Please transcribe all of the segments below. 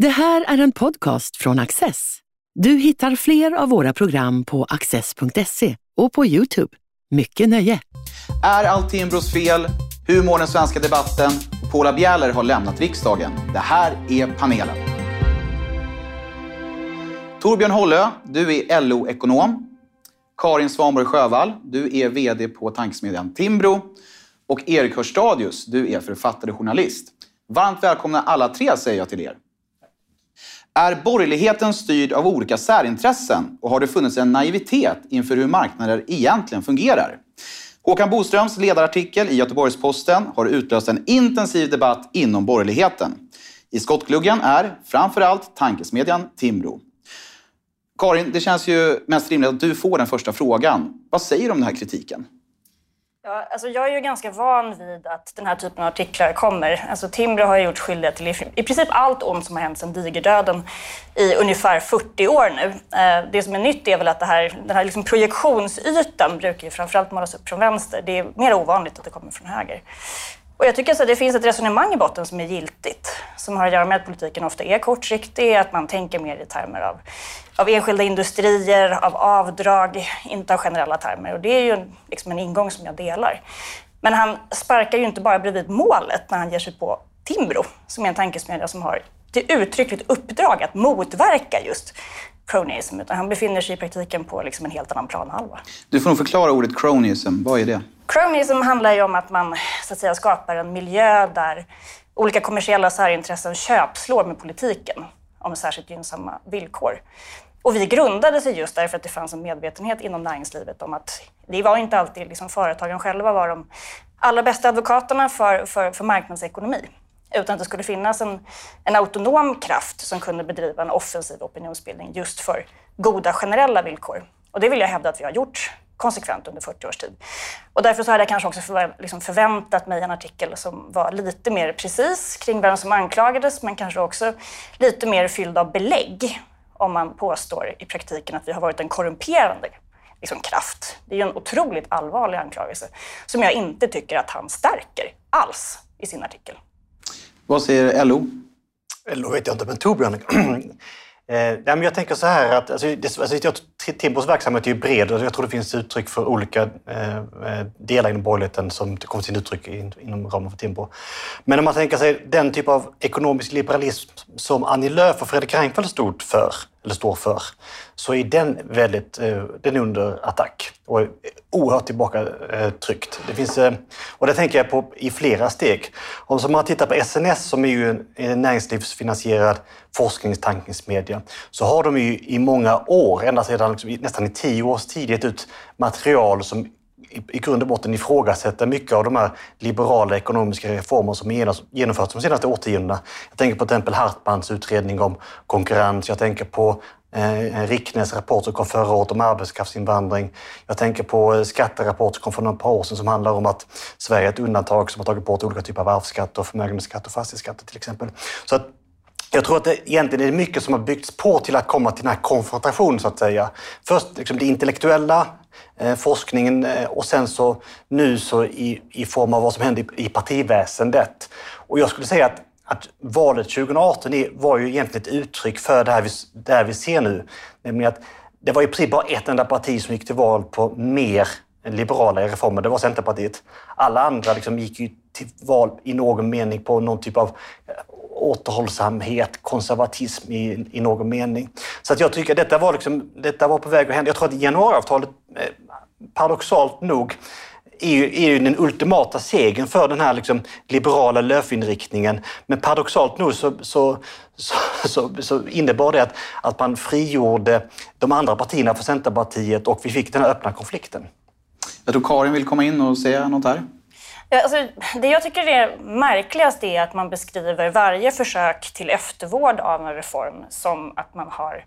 Det här är en podcast från Access. Du hittar fler av våra program på access.se och på Youtube. Mycket nöje! Är allt Timbros fel? Hur mår den svenska debatten? Paula Bjäller har lämnat riksdagen. Det här är panelen. Torbjörn Hållö, du är LO-ekonom. Karin Svanborg Sjövall, du är VD på tankesmedjan Timbro. Och Erik Hörstadius, du är författare och journalist. Varmt välkomna alla tre säger jag till er. Är borgerligheten styrd av olika särintressen och har det funnits en naivitet inför hur marknader egentligen fungerar? Håkan Boströms ledarartikel i Göteborgs-Posten har utlöst en intensiv debatt inom borgerligheten. I skottgluggen är framförallt tankesmedjan Timbro. Karin, det känns ju mest rimligt att du får den första frågan. Vad säger du om den här kritiken? Ja, alltså jag är ju ganska van vid att den här typen av artiklar kommer. Alltså Timbro har gjort skyldiga till i princip allt ont som har hänt sedan digerdöden i ungefär 40 år nu. Eh, det som är nytt är väl att det här, den här liksom projektionsytan brukar ju framförallt målas upp från vänster. Det är mer ovanligt att det kommer från höger. Och jag tycker att det finns ett resonemang i botten som är giltigt, som har att göra med att politiken ofta är kortsiktig, att man tänker mer i termer av, av enskilda industrier, av avdrag, inte av generella termer. Och det är ju liksom en ingång som jag delar. Men han sparkar ju inte bara bredvid målet när han ger sig på Timbro, som är en tankesmedja som har till uttryckligt uppdrag att motverka just cronyism, utan han befinner sig i praktiken på liksom en helt annan planhalva. Du får nog förklara ordet cronyism. Vad är det? Cronyism handlar ju om att man så att säga, skapar en miljö där olika kommersiella särintressen köpslår med politiken om särskilt gynnsamma villkor. Och vi grundade sig just därför att det fanns en medvetenhet inom näringslivet om att det var inte alltid liksom företagen själva var de allra bästa advokaterna för, för, för marknadsekonomi. Utan att det skulle finnas en, en autonom kraft som kunde bedriva en offensiv opinionsbildning just för goda generella villkor. Och det vill jag hävda att vi har gjort konsekvent under 40 års tid. Och därför så hade jag kanske också förvä liksom förväntat mig en artikel som var lite mer precis kring vem som anklagades, men kanske också lite mer fylld av belägg om man påstår i praktiken att vi har varit en korrumperande liksom, kraft. Det är ju en otroligt allvarlig anklagelse som jag inte tycker att han stärker alls i sin artikel. Vad säger LO? LO vet jag inte, men Torbjörn Eh, men jag tänker så här att alltså, det, alltså, Timbros verksamhet är ju bred och jag tror det finns uttryck för olika eh, eh delar inom borgerligheten som kommer till uttryck in, inom ramen för Timbro. Men om man tänker sig den typ av ekonomisk liberalism som Annie Lööf och Fredrik Reinfeldt stod för, eller står för, så är den väldigt eh, den är under attack och är oerhört tillbakatryckt. Det finns, eh, och det tänker jag på i flera steg. Om man tittar på SNS som är ju en näringslivsfinansierad forskningstankningsmedia så har de ju i många år, ända sedan liksom, nästan i tio års tid, gett ut material som i grund och botten ifrågasätter mycket av de här liberala ekonomiska reformer som genomförts de senaste årtiondena. Jag tänker på till exempel Hartmans utredning om konkurrens. Jag tänker på eh, en rapport som kom förra året om arbetskraftsinvandring. Jag tänker på eh, skatterapport som kom för några par år sedan som handlar om att Sverige är ett undantag som har tagit bort olika typer av arvsskatter, förmögenhetsskatt och fastighetsskatter till exempel. Så att jag tror att det egentligen är mycket som har byggts på till att komma till den här konfrontationen så att säga. Först liksom det intellektuella, eh, forskningen eh, och sen så nu så i, i form av vad som hände i, i partiväsendet. Och jag skulle säga att, att valet 2018 är, var ju egentligen ett uttryck för det här, vi, det här vi ser nu. Nämligen att det var i princip bara ett enda parti som gick till val på mer liberala reformer. Det var Centerpartiet. Alla andra liksom gick ju val i någon mening på någon typ av eh, återhållsamhet, konservatism i, i någon mening. Så att jag tycker att detta var, liksom, detta var på väg att hända. Jag tror att januariavtalet, eh, paradoxalt nog, är ju, är ju den ultimata segern för den här liksom liberala löfinriktningen. Men paradoxalt nog så, så, så, så, så innebar det att, att man frigjorde de andra partierna för Centerpartiet och vi fick den här öppna konflikten. Jag tror Karin vill komma in och säga något här. Alltså, det jag tycker är märkligast är att man beskriver varje försök till eftervård av en reform som att man har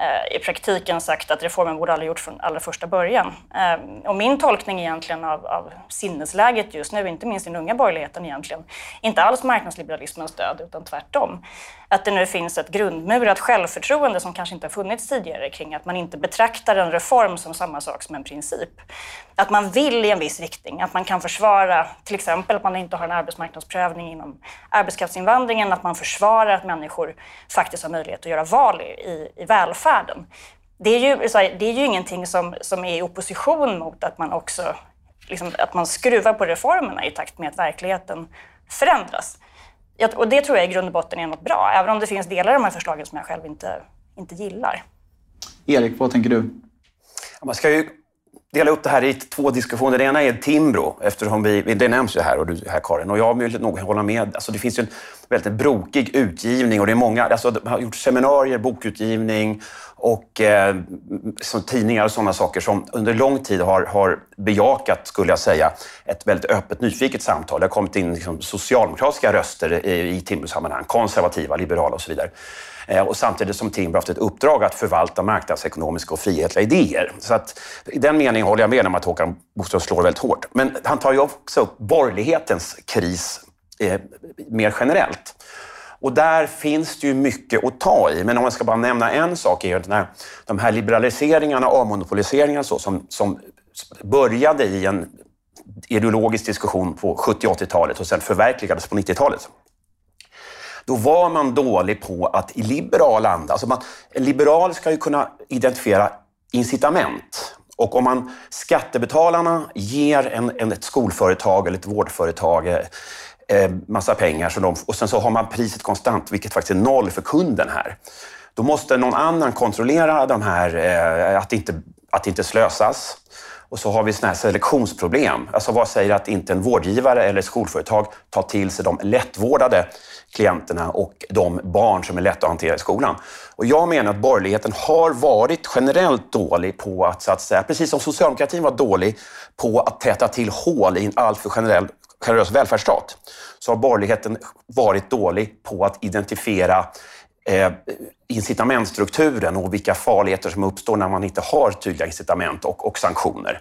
Eh, i praktiken sagt att reformen borde aldrig gjorts från allra första början. Eh, och min tolkning egentligen av, av sinnesläget just nu, inte minst i den unga borgerligheten egentligen, inte alls marknadsliberalismens död, utan tvärtom. Att det nu finns ett grundmurat självförtroende som kanske inte har funnits tidigare kring att man inte betraktar en reform som samma sak som en princip. Att man vill i en viss riktning, att man kan försvara till exempel att man inte har en arbetsmarknadsprövning inom arbetskraftsinvandringen, att man försvarar att människor faktiskt har möjlighet att göra val i, i välfärden. Det är ju, det är ju ingenting som, som är i opposition mot att man också liksom, att man skruvar på reformerna i takt med att verkligheten förändras. Och det tror jag i grund och botten är något bra, även om det finns delar av de här förslagen som jag själv inte, inte gillar. Erik, vad tänker du? Man ska ju dela upp det här i två diskussioner. Det ena är Timbro, eftersom vi, det nämns ju här, och du här Karin, och jag vill nog hålla med. Alltså det finns ju en väldigt brokig utgivning och det är många, alltså de har gjort seminarier, bokutgivning och eh, som tidningar och sådana saker som under lång tid har, har bejakat, skulle jag säga, ett väldigt öppet, nyfiket samtal. Det har kommit in liksom, socialdemokratiska röster i, i Timbro-sammanhang, konservativa, liberala och så vidare. Eh, och samtidigt som Timbro haft ett uppdrag att förvalta marknadsekonomiska och frihetliga idéer. Så att, I den meningen håller jag med om att Håkan Boström slår väldigt hårt. Men han tar ju också upp borgerlighetens kris eh, mer generellt. Och där finns det ju mycket att ta i. Men om jag ska bara nämna en sak, är att när de här liberaliseringarna avmonopoliseringarna så, som, som började i en ideologisk diskussion på 70 80-talet och sen förverkligades på 90-talet då var man dålig på att i liberal anda, alltså man, en liberal ska ju kunna identifiera incitament. Och om man, skattebetalarna ger en, en, ett skolföretag eller ett vårdföretag eh, eh massa pengar så de, och sen så har man priset konstant, vilket faktiskt är noll för kunden här. Då måste någon annan kontrollera de här, eh, att, inte, att inte slösas. Och så har vi såna här selektionsproblem. Alltså vad säger att inte en vårdgivare eller skolföretag tar till sig de lättvårdade klienterna och de barn som är lätta att hantera i skolan. Och jag menar att borgerligheten har varit generellt dålig på att, så att säga, precis som socialdemokratin var dålig på att täta till hål i en alltför generell, generös välfärdsstat, så har borgerligheten varit dålig på att identifiera eh, incitamentstrukturen och vilka farligheter som uppstår när man inte har tydliga incitament och, och sanktioner.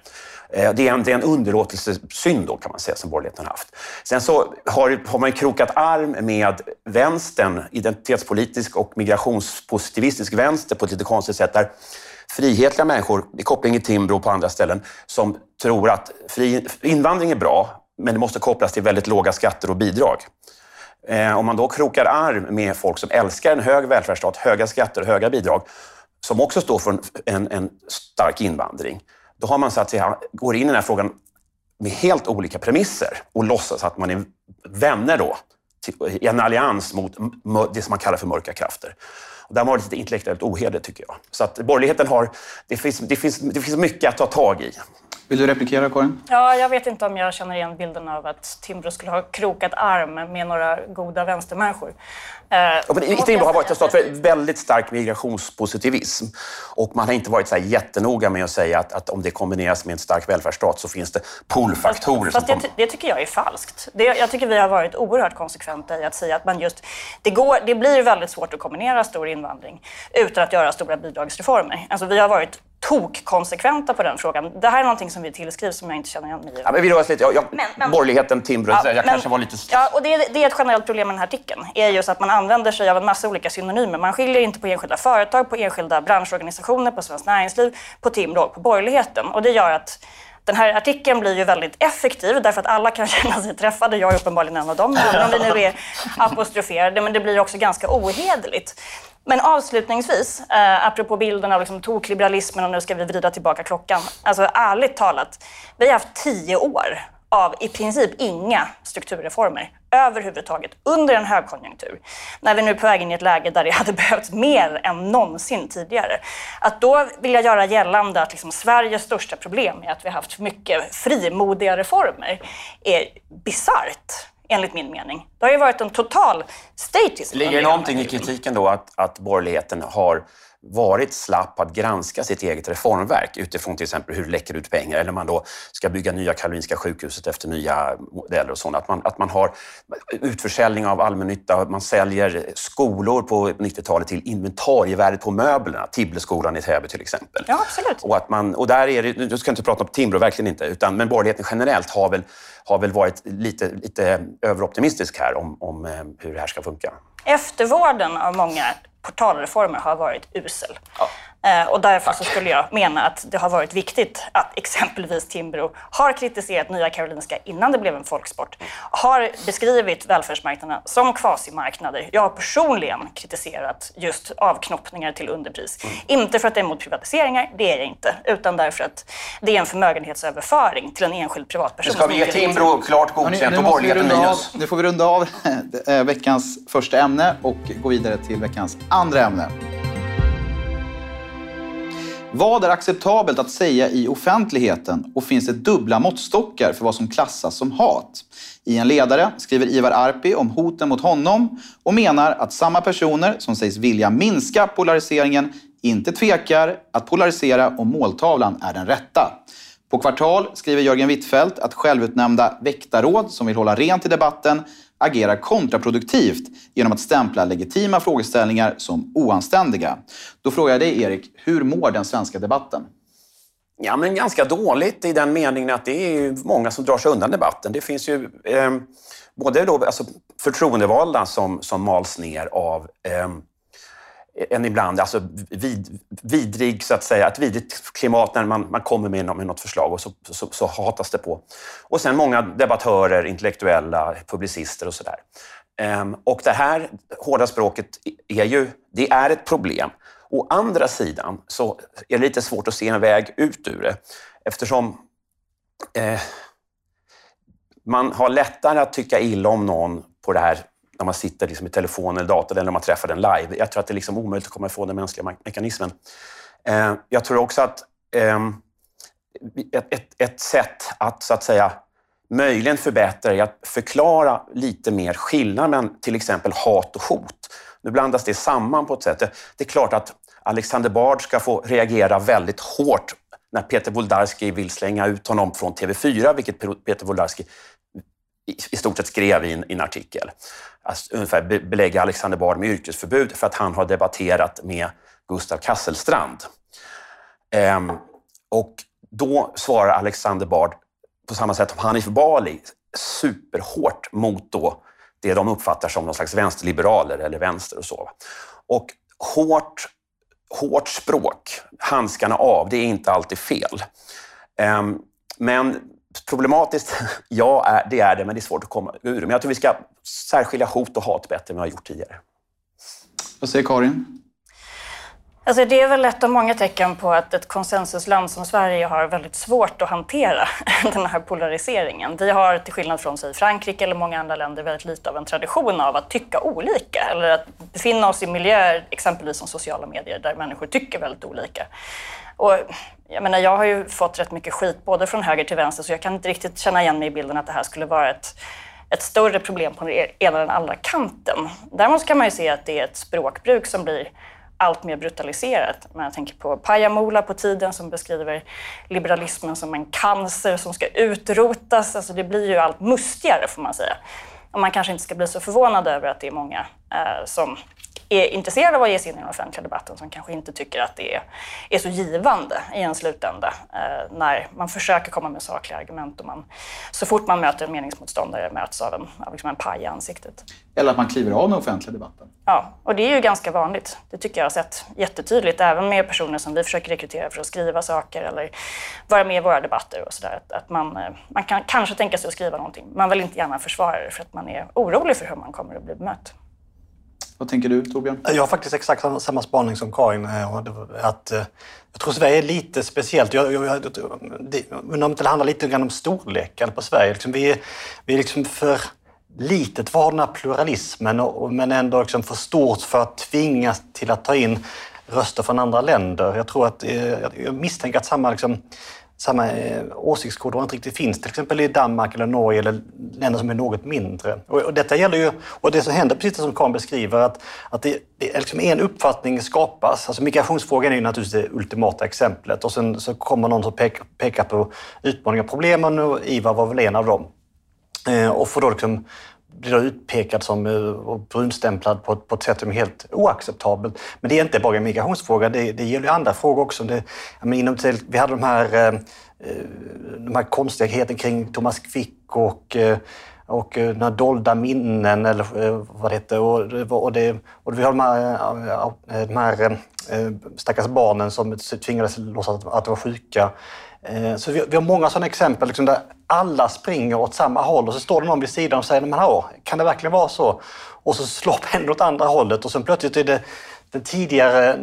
Eh, det är en, det är en underlåtelsesynd då, kan man säga, som borgerligheten har haft. Sen så har, har man krokat arm med vänstern, identitetspolitisk och migrationspositivistisk vänster på ett lite konstigt sätt. Där frihetliga människor, i koppling till Timbro och på andra ställen, som tror att fri, invandring är bra, men det måste kopplas till väldigt låga skatter och bidrag. Eh, om man då krokar arm med folk som älskar en hög välfärdsstat, höga skatter och höga bidrag, som också står för en, en stark invandring, då har man så att säga, går in i den här frågan med helt olika premisser och låtsas att man är vänner då, i en allians mot det som man kallar för mörka krafter. Och där varit lite intellektuellt ohederligt, tycker jag. Så att borgerligheten har... Det finns, det, finns, det finns mycket att ta tag i. Vill du replikera, Karin? Ja, jag vet inte om jag känner igen bilden av att Timbro skulle ha krokat arm med några goda vänstermänniskor. Eh, ja, men Timbro har varit en stat för väldigt stark migrationspositivism. Och man har inte varit så här jättenoga med att säga att, att om det kombineras med en stark välfärdsstat så finns det pullfaktorer. Fast, fast det, det, tycker jag är falskt. Det, jag tycker vi har varit oerhört konsekventa i att säga att man just... Det, går, det blir väldigt svårt att kombinera stor invandring utan att göra stora bidragsreformer. Alltså, vi har varit tokkonsekventa på den frågan. Det här är någonting som vi tillskrivs som jag inte känner igen mig i. Ja, men vi lite, jag, jag, men, men, borgerligheten, Timbro, ja, jag men, kanske var lite... Ja, och det, det, är ett generellt problem med den här artikeln. är just att man använder sig av en massa olika synonymer. Man skiljer inte på enskilda företag, på enskilda branschorganisationer, på Svenskt Näringsliv, på Timbro och på borgerligheten. Och det gör att den här artikeln blir ju väldigt effektiv därför att alla kan känna sig träffade. Jag är uppenbarligen en av dem, även om vi nu är apostroferade. Men det blir också ganska ohederligt. Men avslutningsvis, eh, apropå bilden av liksom tokliberalismen och nu ska vi vrida tillbaka klockan. Alltså ärligt talat, vi har haft tio år av i princip inga strukturreformer överhuvudtaget under en högkonjunktur. När vi nu är på väg in i ett läge där det hade behövts mer än någonsin tidigare. Att då vilja göra gällande att liksom Sveriges största problem är att vi har haft mycket frimodiga reformer är bisarrt enligt min mening. Det har ju varit en total statisk. Ligger det någonting i kritiken då att, att borgerligheten har varit slapp på att granska sitt eget reformverk utifrån till exempel hur det läcker ut pengar eller man då ska bygga nya Karolinska sjukhuset efter nya modeller och sånt. Att man, att man har utförsäljning av allmännytta, man säljer skolor på 90-talet till inventarievärdet på möblerna. Tibbleskolan i Täby till exempel. Ja, absolut. Och, att man, och där är det, nu ska jag inte prata om Timbro, verkligen inte, utan, men borgerligheten generellt har väl, har väl varit lite, lite överoptimistisk här om, om eh, hur det här ska funka. Eftervården av många portalreformer har varit usel. Ja. Eh, och därför så skulle jag mena att det har varit viktigt att exempelvis Timbro har kritiserat Nya Karolinska innan det blev en folksport. Har beskrivit välfärdsmarknaderna som kvasimarknader. Jag har personligen kritiserat just avknoppningar till underpris. Mm. Inte för att det är emot privatiseringar, det är det inte. Utan därför att det är en förmögenhetsöverföring till en enskild privatperson. Nu ska vi ge Timbro klart godkänt nu, och borgerligheten minus. nu får vi runda av eh, veckans första ämne och gå vidare till veckans andra ämne. Vad är acceptabelt att säga i offentligheten och finns det dubbla måttstockar för vad som klassas som hat? I en ledare skriver Ivar Arpi om hoten mot honom och menar att samma personer som sägs vilja minska polariseringen inte tvekar att polarisera om måltavlan är den rätta. På Kvartal skriver Jörgen Wittfeldt att självutnämnda väktarråd som vill hålla rent i debatten agerar kontraproduktivt genom att stämpla legitima frågeställningar som oanständiga. Då frågar jag dig, Erik, hur mår den svenska debatten? Ja, men ganska dåligt i den meningen att det är många som drar sig undan debatten. Det finns ju eh, både då, alltså, förtroendevalda som, som mals ner av eh, en ibland alltså vid, vidrig, så att säga, ett vidrigt klimat när man, man kommer med, med något förslag och så, så, så hatas det på. Och sen många debattörer, intellektuella, publicister och sådär. Ehm, och det här hårda språket är ju, det är ett problem. Å andra sidan så är det lite svårt att se en väg ut ur det eftersom eh, man har lättare att tycka illa om någon på det här när man sitter liksom i telefon eller dator eller när man träffar den live. Jag tror att det är liksom omöjligt att komma ifrån den mänskliga me- mekanismen. Eh, jag tror också att eh, ett, ett, ett sätt att så att säga möjligen förbättra är att förklara lite mer skillnad mellan till exempel hat och hot. Nu blandas det samman på ett sätt. Det, det är klart att Alexander Bard ska få reagera väldigt hårt när Peter Wolodarski vill slänga ut honom från TV4, vilket Peter Wolodarski i, stort sett skrev i en, i en artikel. Alltså, ungefär be- belägga Alexander Bard med yrkesförbud för att han har debatterat med Gustav Kasselstrand. Ehm, och då svarar Alexander Bard på samma sätt som Hanif Bali superhårt mot då det de uppfattar som någon slags vänsterliberaler eller vänster och så. Och hårt, hårt språk, handskarna av, det är inte alltid fel. Ehm, men problematiskt, ja, är- det är det, men det är svårt att komma ur. Men jag tror vi ska särskilja hot och hat bättre än vi har gjort tidigare. Vad säger Karin? Alltså det är väl ett av många tecken på att ett konsensusland som Sverige har väldigt svårt att hantera den här polariseringen. Vi har till skillnad från sig Frankrike eller många andra länder väldigt lite av en tradition av att tycka olika eller att befinna oss i miljöer, exempelvis som sociala medier, där människor tycker väldigt olika. Och jag, menar, jag har ju fått rätt mycket skit både från höger till vänster så jag kan inte riktigt känna igen mig i bilden att det här skulle vara ett ett större problem på den e-, ena eller andra kanten. Däremot kan man ju se att det är ett språkbruk som blir allt mer brutaliserat. Men jag tänker på Pajamola på tiden som beskriver liberalismen som en cancer som ska utrotas. Alltså det blir ju allt mustigare får man säga. Och man kanske inte ska bli så förvånad över att det är många eh, som är intresserade av att ge sig in i den offentliga debatten som kanske inte tycker att det är, är så givande i en slutända eh, när man försöker komma med sakliga argument och man, så fort man möter en meningsmotståndare möts av en, av liksom en paj i ansiktet. Eller att man kliver av den offentliga debatten? Ja, och det är ju ganska vanligt. Det tycker jag har sett jättetydligt, även med personer som vi försöker rekrytera för att skriva saker eller vara med i våra debatter och sådär. Att, att man, eh, man kan kanske tänka sig att skriva någonting. Man vill inte gärna försvara det för att man är orolig för hur man kommer att bli bemött. Vad tänker du, Torbjörn? Eh, jag har faktiskt exakt samma, samma spaning som Karin. Eh, att, eh, jag tror Sverige är lite speciellt. Jag, jag, jag, det, undrar om inte det handlar lite grann om storleken på Sverige. Liksom vi, är, vi är liksom för litet för den här pluralismen och, men ändå liksom för stort för att tvingas till att ta in röster från andra länder. Jag tror att, jag misstänker att samma liksom, samma eh, åsiktskorridor inte riktigt finns, till exempel i Danmark eller Norge eller länder som är något mindre. Och, och detta gäller ju, och det som händer, precis som Karin beskriver, att, att det, det är liksom en uppfattning skapas. Alltså migrationsfrågan är ju naturligtvis det ultimata exemplet och sen så kommer någon som pekar, pekar på utmaningar och problemen och Ivar var väl en av dem. Eh, och får då liksom blir då utpekad som eh, och brunstämplad på, på ett sätt som är helt oacceptabelt. Men det är inte bara en migrationsfråga, det, det gäller andra frågor också. Det, inom till, vi hade de här, eh, eh, de här konstigheten kring Thomas Quick och och några dolda minnen eller vad det heter. Och, och, det, och vi har de här, de här stackars barnen som tvingades låtsas att de var sjuka. Eh, så vi, har många sådana exempel liksom där alla springer åt samma håll och så står det någon vid sidan och säger men hallå, kan det verkligen vara så? Och så slår pendeln åt andra hållet och sen plötsligt är det den tidigare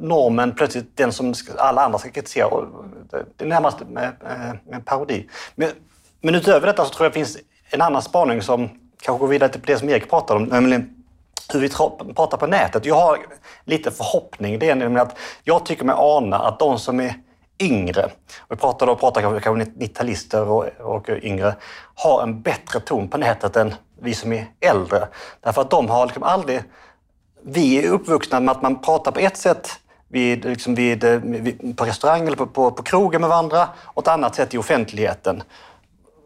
normen plötsligt den som alla andra ska kritisera. Det är närmast en eh, parodi. Men, men utöver detta så tror jag det finns en annan spaning som kanske går vidare till det som Erik pratade om, nämligen hur vi pratar på nätet. Jag har lite förhoppning. Det är nämligen att jag tycker mig ana att de som är yngre, vi pratar då pratar kanske 90-talister och, och yngre, har en bättre ton på nätet än vi som är äldre. Därför att de har liksom aldrig... Vi är uppvuxna med att man pratar på ett sätt vid, liksom vid, eh, vid, på restaurang eller på, på, på krogen med varandra och ett annat sätt i offentligheten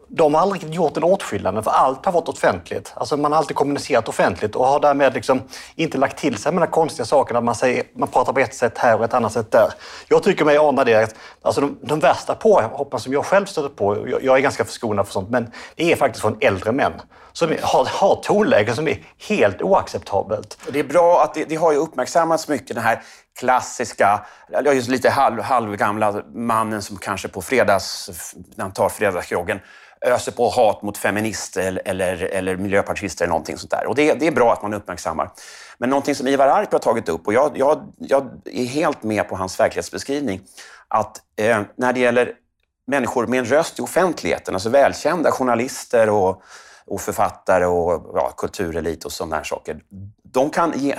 de har aldrig gjort en åtskillnad, för allt har varit offentligt. Alltså man har alltid kommunicerat offentligt och har därmed liksom inte lagt till sig med de konstiga sakerna. Man, säger, man pratar på ett sätt här och ett annat sätt där. Jag tycker mig ana det. Alltså de, de värsta påhoppen som jag själv stöter på, jag, jag, är ganska förskonad för sånt, men det är faktiskt från äldre män som har, har tonläge som är helt oacceptabelt. Det är bra att det, det har ju uppmärksammats mycket, den här klassiska, just lite halv, halvgamla mannen som kanske på fredags, när han tar fredagsgroggen, öser på hat mot feminister eller, eller miljöpartister eller någonting sånt där. Och det, det, är bra att man uppmärksammar. Men någonting som Ivar Arpi har tagit upp, och jag, jag, jag är helt med på hans verklighetsbeskrivning, att eh, när det gäller människor med en röst i offentligheten, alltså välkända journalister och, och författare och ja, kulturelit och sådana här saker. De kan ge,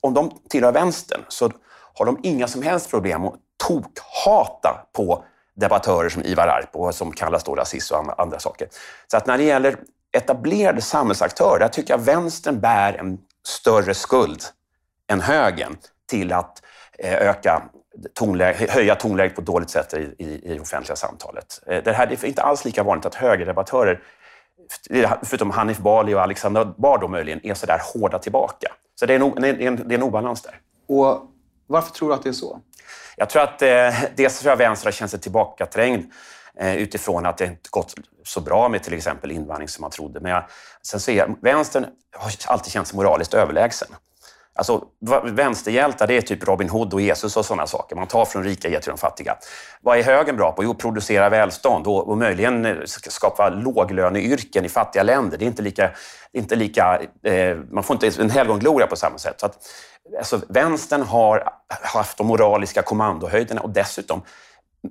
om de tillhör vänstern så har de inga som helst problem att tokhata på debattörer som Ivar Arpo som kallas då rasist och andra saker. Så att när det gäller etablerade samhällsaktörer, där tycker jag vänstern bär en större skuld än högern till att eh, öka tonläge, höja tonläget på ett dåligt sätt i, i, i det offentliga samtalet. Eh, det, här, det är inte alls lika vanligt att högerdebattörer, förutom Hanif Bali och Alexander Bard möjligen, är så där hårda tillbaka. Så det är en, det är en, det är en obalans där. Och varför tror du att det är så? Jag tror att eh, dels tror jag vänster har känt sig tillbakaträngd eh, utifrån att det inte gått så bra med till exempel invandring som man trodde. Men jag, sen så är vänstern har alltid känt sig moraliskt överlägsen. Alltså, vänsterhjältar det är typ Robin Hood och Jesus och sådana saker. Man tar från rika och ger till de fattiga. Vad är högern bra på? Jo, producera välstånd och, och möjligen eh, skapa låglöneyrken i fattiga länder. Det är inte lika... Inte lika eh, man får inte en helgongloria på samma sätt. Så att, alltså, vänstern har haft de moraliska kommandohöjderna och dessutom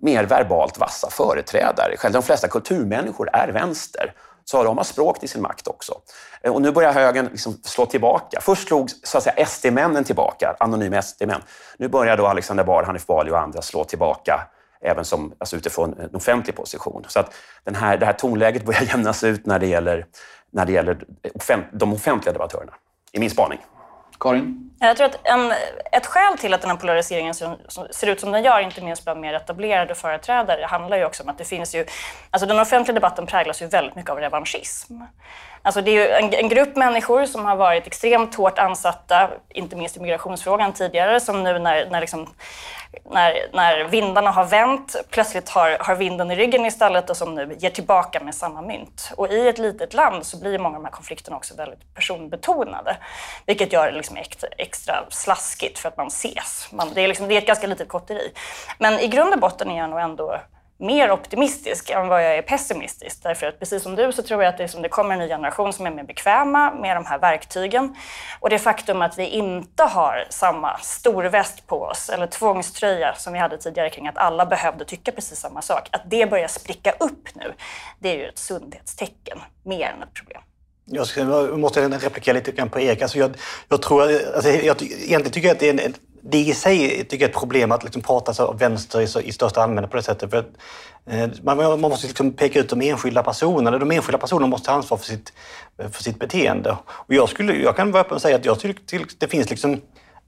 mer verbalt vassa företrädare. Själv de flesta kulturmänniskor är vänster så har de språk till sin makt också. Eh, och nu börjar högern liksom slå tillbaka. Först slog så att säga, SD-männen tillbaka, anonyma SD-män. Nu börjar då Alexander Bard, Hanif Bali och andra slå tillbaka även som, alltså utifrån en offentlig position. Så att den här, det här tonläget börjar jämnas ut när det gäller, när det gäller de offentliga debattörerna, i min spaning. Karin? Jag tror att en, ett skäl till att den här polariseringen ser, ser, ut som den gör, inte minst bland mer etablerade företrädare, handlar ju också om att det finns ju... Alltså den offentliga debatten präglas ju väldigt mycket av revanschism. Alltså det är ju en, en, grupp människor som har varit extremt hårt ansatta, inte minst i migrationsfrågan tidigare, som nu när, när, liksom, när, när vindarna har vänt plötsligt har, har vinden i ryggen istället och som nu ger tillbaka med samma mynt. Och i ett litet land så blir många av de här konflikterna också väldigt personbetonade, vilket gör det liksom extra, extra slaskigt för att man ses. Man, det, är liksom, det är ett ganska litet kotteri. Men i grund och botten är jag nog ändå mer optimistisk än vad jag är pessimistisk. Därför att precis som du så tror jag att det, som det kommer en ny generation som är mer bekväma med de här verktygen. Och det faktum att vi inte har samma storväst på oss eller tvångströja som vi hade tidigare kring att alla behövde tycka precis samma sak. Att det börjar spricka upp nu, det är ju ett sundhetstecken mer än ett problem. Jag, måste replikera lite grann på Erik. Alltså jag, jag tror, alltså jag, egentligen tycker jag att det är en, det i sig tycker jag är ett problem att liksom prata så vänster i, i största allmänhet på det sättet. För, eh, man, man, måste liksom peka ut de enskilda personerna. De enskilda personerna måste ta ansvar för sitt, för sitt beteende. Och jag, skulle, jag kan vara öppen och säga att jag tycker det finns liksom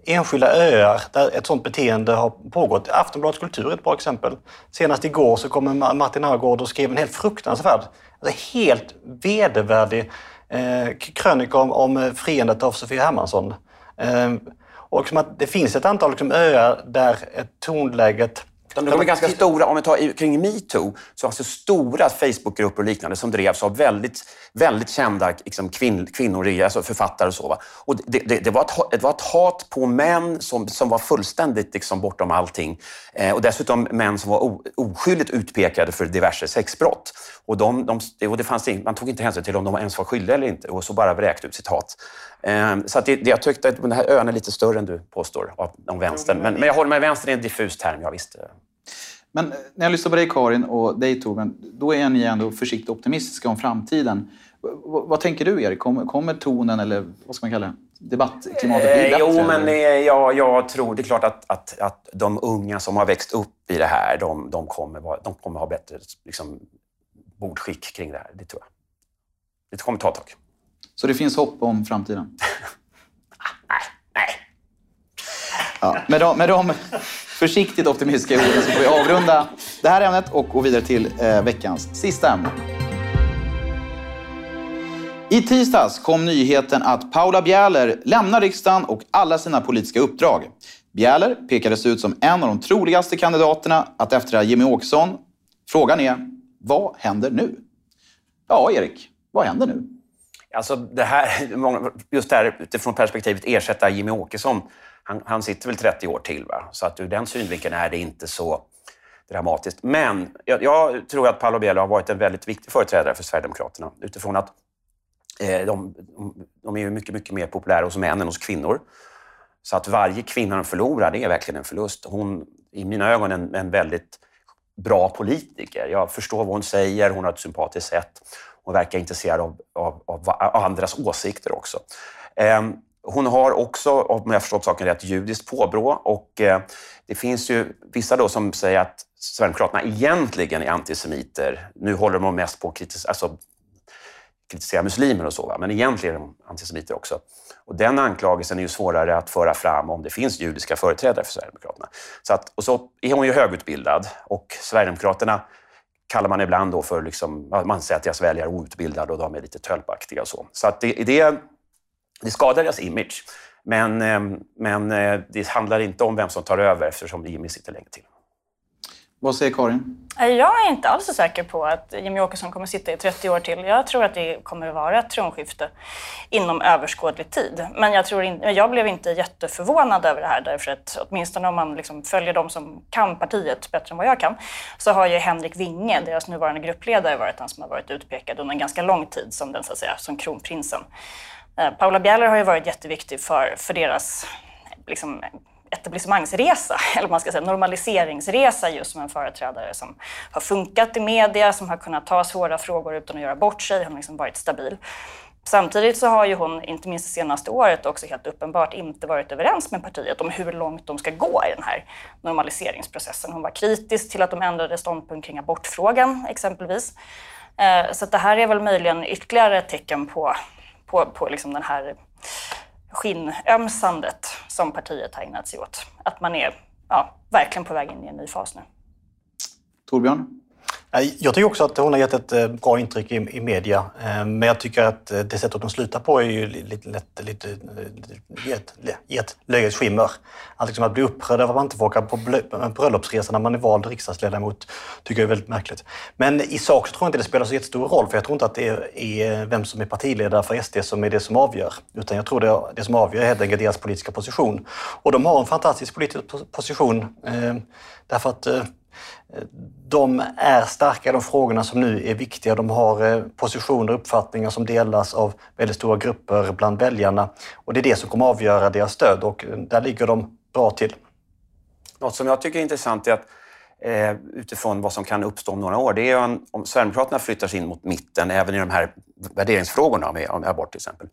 enskilda öar där ett sådant beteende har pågått. Aftonbladets kultur är ett bra exempel. Senast igår så kom Martin Ögård och skrev en helt fruktansvärd, alltså helt vedervärdig eh, krönika om, om friandet av Sofia Hermansson. Eh, och liksom att det finns ett antal liksom, öar där tonläget de, de är ganska stora. Om vi tar kring metoo, så alltså stora Facebookgrupper och liknande som drevs av väldigt, väldigt kända liksom, kvinn, kvinnor, alltså författare och så. Va? Och det, det, det, var ett, det var ett hat på män som, som var fullständigt liksom, bortom allting. Eh, och dessutom män som var o, oskyldigt utpekade för diverse sexbrott. Och, de, de, och det fanns, man tog inte hänsyn till om de ens var skyldiga eller inte och så bara vräkte ut sitt hat. Eh, så att det, jag tyckte att den här ön är lite större än du påstår om vänstern. Men, men jag håller med, vänstern är en diffus term, ja visst. Men eh, när jag lyssnar på dig Karin och dig Torbjörn, då är ni ändå försiktigt optimistiska om framtiden. vad tänker du Erik? Kommer, kommer tonen, eller vad ska man kalla det, debattklimatet bli bättre? Jo, men ja, jag tror... Det är klart att, att, att de unga som har växt upp i det här, de, de, kommer, de kommer ha bättre liksom, bordskick kring det här. Det tror jag. Det kommer ta ett tag. Så det finns hopp om framtiden? nej. Ja, med, de, med de försiktigt optimistiska orden så får vi avrunda det här ämnet och gå vidare till eh, veckans sista ämne. I tisdags kom nyheten att Paula Bjäler lämnar riksdagen och alla sina politiska uppdrag. Bjäler pekades ut som en av de troligaste kandidaterna att efterträda Jimmy Åkesson. Frågan är, vad händer nu? Ja, Erik, vad händer nu? Alltså det här, just det här utifrån perspektivet ersätta Jimmy Åkesson han, han sitter väl 30 år till. Va? Så att ur den synvinkeln är det inte så dramatiskt. Men jag, jag tror att Paolo Bielo har varit en väldigt viktig företrädare för Sverigedemokraterna utifrån att eh, de, de, är ju mycket, mycket mer populära hos män än hos kvinnor. Så att varje kvinna de förlorar, det är verkligen en förlust. Hon, i mina ögon, en, en väldigt bra politiker. Jag förstår vad hon säger, hon har ett sympatiskt sätt. Hon verkar intresserad av, av, av, av andras åsikter också. Ehm, hon har också, om jag förstått saken rätt, judiskt påbrå och eh, det finns ju vissa då som säger att Sverigedemokraterna egentligen är antisemiter. Nu håller de mest på att kritis alltså, kritisera muslimer och så, men egentligen är de antisemiter också. Och den anklagelsen är ju svårare att föra fram om det finns judiska företrädare för Sverigedemokraterna. Så att, och så är hon ju högutbildad och Sverigedemokraterna kallar man ibland då för, liksom, man säger att deras väljare är outbildade och de är lite tölpaktiga och så. Så att det, det det skadar deras image. Men, eh, men eh, det handlar inte om vem som tar över eftersom Jimmy sitter länge till. Vad säger Karin? Eh, jag är inte alls så säker på att Jimmy Åkesson kommer sitta i 30 år till. Jag tror att det kommer att vara ett tronskifte inom överskådlig tid. Men jag, tror in, jag blev inte jätteförvånad över det här därför att åtminstone om man liksom följer de som kan partiet bättre än vad jag kan så har ju Henrik Winge, deras nuvarande gruppledare, varit den som har varit utpekad under en ganska lång tid som den så att säga, som kronprinsen. Eh, Paula Bieler har ju varit jätteviktig för, för deras liksom, etablissemangsresa, eller man ska säga normaliseringsresa just som en företrädare som har funkat i media, som har kunnat ta svåra frågor utan att göra bort sig, har liksom varit stabil. Samtidigt så har ju hon, inte minst det senaste året, också helt uppenbart inte varit överens med partiet om hur långt de ska gå i den här normaliseringsprocessen. Hon var kritisk till att de ändrade ståndpunkt kring abortfrågan exempelvis. Eh, så det här är väl möjligen ytterligare ett tecken på på, på liksom den här skinnömsandet som partiet har ägnat sig åt. Att man är ja, verkligen på väg in i en ny fas nu. Torbjörn? Jag tycker också att hon har gett ett eh, bra intryck i, i media. Eh, men jag tycker att eh, det sättet hon slutar på är ju lite lätt lite, lite ett, i ett löjets skimmer. Att, liksom att bli upprörd över att man inte får åka på bröllopsresa när man är vald riksdagsledamot tycker jag är väldigt märkligt. Men i sak så tror jag inte det spelar så jättestor roll för jag tror inte att det är vem som är partiledare för SD som är det som avgör. Utan jag tror det, det som avgör är helt enkelt deras politiska position. Och de har en fantastisk politisk position därför att de är starka i de frågorna som nu är viktiga. De har eh, positioner och uppfattningar som delas av väldigt stora grupper bland väljarna. Och det är det som kommer avgöra deras stöd och eh, där ligger de bra till. Något som jag tycker är intressant är att eh, utifrån vad som kan uppstå om några år, det är om, om Sverigedemokraterna flyttar sig in mot mitten, även i de här värderingsfrågorna om abort till exempel,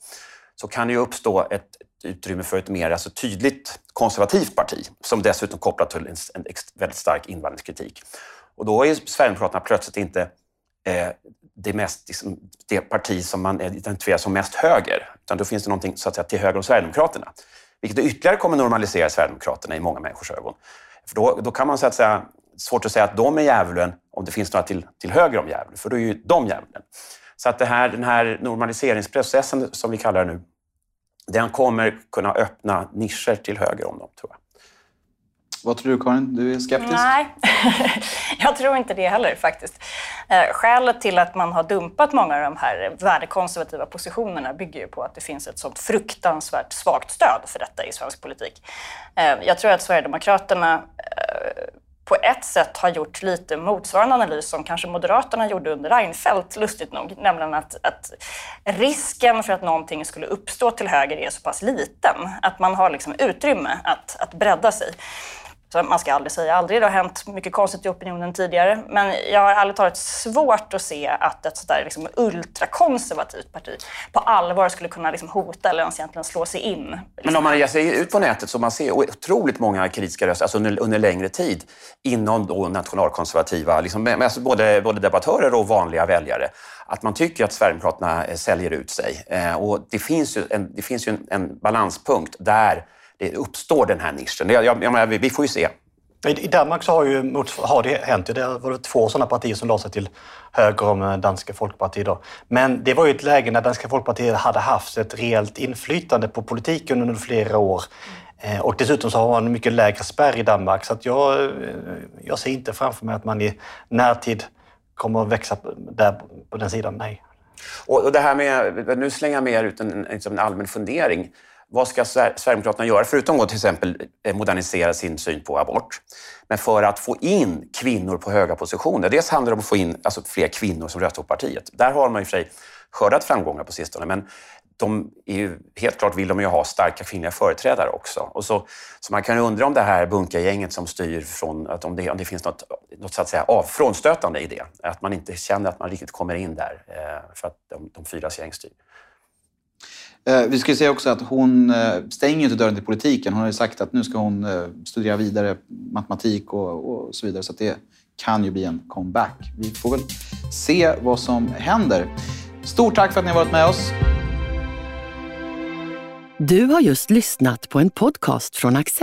så kan det ju uppstå ett utrymme för ett mer alltså, tydligt konservativt parti som dessutom kopplat till en, en väldigt stark invandringskritik. Och då är Sverigedemokraterna plötsligt inte eh, det, mest, liksom, det parti som man identifierar som mest höger, utan då finns det någonting så att säga, till höger om Sverigedemokraterna. Vilket ytterligare kommer normalisera Sverigedemokraterna i många människors ögon. För då, då kan man så att säga, svårt att säga att de är djävulen om det finns några till, till höger om djävulen, för då är ju de djävulen. Så att det här, den här normaliseringsprocessen, som vi kallar det nu, den kommer kunna öppna nischer till höger om dem, tror jag. Vad tror du, Karin? Du är skeptisk? Nej, jag tror inte det heller faktiskt. Eh, skälet till att man har dumpat många av de här värdekonservativa positionerna bygger ju på att det finns ett sånt fruktansvärt svagt stöd för detta i svensk politik. Eh, jag tror att Sverigedemokraterna eh, på ett sätt har gjort lite motsvarande analys som kanske Moderaterna gjorde under Reinfeldt, lustigt nog. Nämligen att, att risken för att någonting skulle uppstå till höger är så pass liten att man har liksom utrymme att, att bredda sig. Så man ska aldrig säga aldrig, det har hänt mycket konstigt i opinionen tidigare. Men jag har ärligt talat svårt att se att ett sådär liksom ultrakonservativt parti på allvar skulle kunna liksom hota eller ens egentligen slå sig in. Men om man ger sig ut på nätet så man ser otroligt många kritiska röster alltså under, under längre tid inom då nationalkonservativa, liksom, alltså både, både debattörer och vanliga väljare att man tycker att Sverigedemokraterna eh, säljer ut sig. Eh, och det finns ju en, det finns ju en, en balanspunkt där uppstår den här nischen. Jag, jag, jag, vi får ju se. I Danmark så har, ju, har det hänt. Det var två sådana partier som la sig till höger om eh, Danska Folkpartiet. Då. Men det var ju ett läge när Danska Folkpartiet hade haft ett rejält inflytande på politiken under flera år. Eh, och dessutom så har man en mycket lägre spärr i Danmark. Så jag, eh, jag ser inte framför mig att man i närtid kommer att växa där på den sidan. Nej. Och det här med, nu slänger jag med ut en, en allmän fundering. Vad ska Sverigedemokraterna göra, förutom att till exempel eh, modernisera sin syn på abort? Men för att få in kvinnor på höga positioner. Dels handlar det om att få in alltså, fler kvinnor som röstar på partiet. Där har man i och för sig skördat framgångar på sistone, men de är ju, helt klart vill de ju ha starka kvinnliga företrädare också. Och så, så man kan ju undra om det här bunkargänget som styr från, att om det, om det finns något, något så att säga av, frånstötande i det. Att man inte känner att man riktigt kommer in där eh, för att de, de fyras gäng styr. Eh, vi ska säga också att hon eh, stänger inte dörren till politiken. Hon har ju sagt att nu ska hon eh, studera vidare matematik och, och så vidare. Så det kan ju bli en comeback. Vi får väl se vad som händer. Stort tack för att ni har varit med oss. Du har just lyssnat på en podcast från Access.